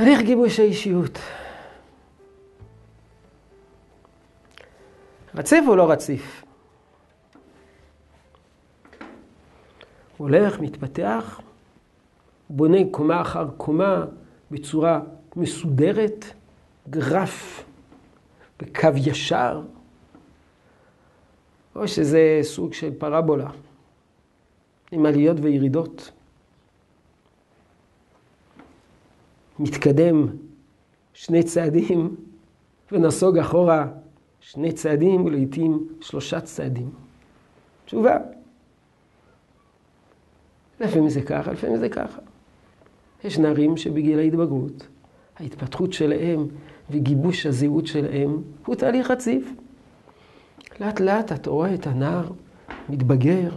תהליך גיבוש האישיות. רציף או לא רציף? הולך, מתפתח, בונה קומה אחר קומה בצורה מסודרת, גרף, בקו ישר, או שזה סוג של פרבולה, עם עליות וירידות. מתקדם שני צעדים ונסוג אחורה שני צעדים ולעיתים שלושה צעדים. תשובה. לפעמים זה ככה, לפעמים זה ככה. יש נערים שבגיל ההתבגרות, ההתפתחות שלהם וגיבוש הזהות שלהם הוא תהליך רציף. לאט לאט אתה רואה את הנער מתבגר,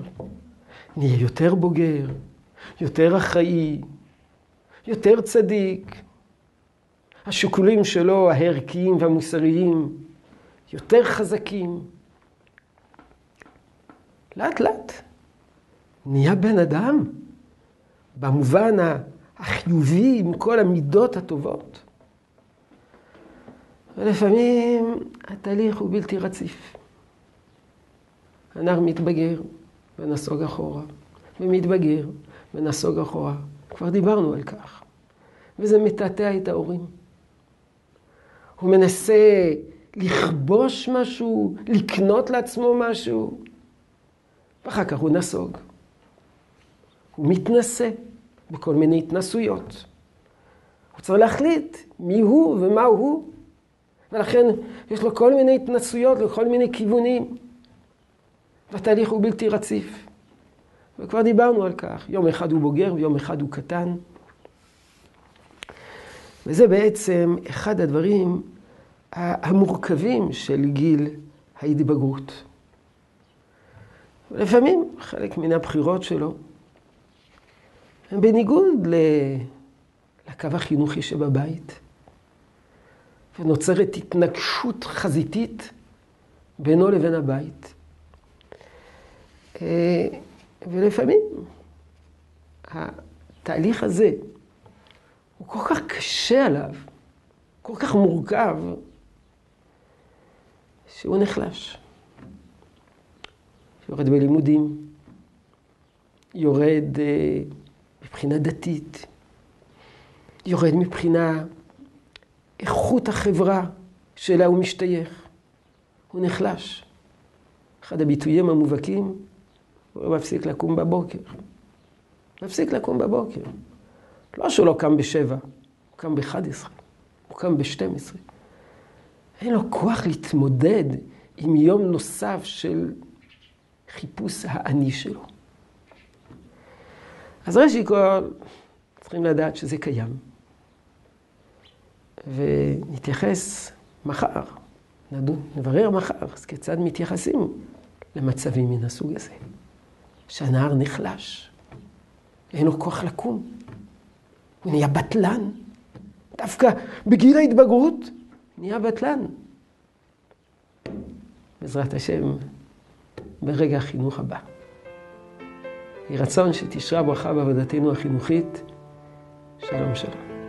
נהיה יותר בוגר, יותר אחראי, יותר צדיק. השיקולים שלו, הערכיים והמוסריים, יותר חזקים. לאט לאט נהיה בן אדם, במובן החיובי, עם כל המידות הטובות. ולפעמים התהליך הוא בלתי רציף. הנער מתבגר ונסוג אחורה, ומתבגר ונסוג אחורה. כבר דיברנו על כך. וזה מתעתע את ההורים. הוא מנסה לכבוש משהו, לקנות לעצמו משהו, ואחר כך הוא נסוג. הוא מתנשא בכל מיני התנסויות. הוא צריך להחליט מי הוא ומה הוא, ולכן יש לו כל מיני התנסויות לכל מיני כיוונים. והתהליך הוא בלתי רציף. וכבר דיברנו על כך, יום אחד הוא בוגר ויום אחד הוא קטן. וזה בעצם אחד הדברים המורכבים של גיל ההתבגרות. לפעמים חלק מן הבחירות שלו הם בניגוד לקו החינוכי שבבית, ונוצרת התנגשות חזיתית בינו לבין הבית. ולפעמים התהליך הזה הוא כל כך קשה עליו, כל כך מורכב, שהוא נחלש. יורד בלימודים, יורד אה, מבחינה דתית, יורד מבחינה איכות החברה שאליה הוא משתייך. הוא נחלש. אחד הביטויים המובהקים, הוא מפסיק לקום בבוקר. מפסיק לקום בבוקר. לא שהוא לא קם בשבע, הוא קם באחד עשרה, הוא קם בשתים עשרה. אין לו כוח להתמודד עם יום נוסף של חיפוש האני שלו. אז ראשי כל, צריכים לדעת שזה קיים. ונתייחס מחר, נדון, נברר מחר, אז כיצד מתייחסים למצבים מן הסוג הזה. שהנער נחלש, אין לו כוח לקום, הוא נהיה בטלן. דווקא בגיל ההתבגרות נהיה בטלן. בעזרת השם, ברגע החינוך הבא. יהי רצון שתשרה ברכה בעבודתנו החינוכית. שלום שלום.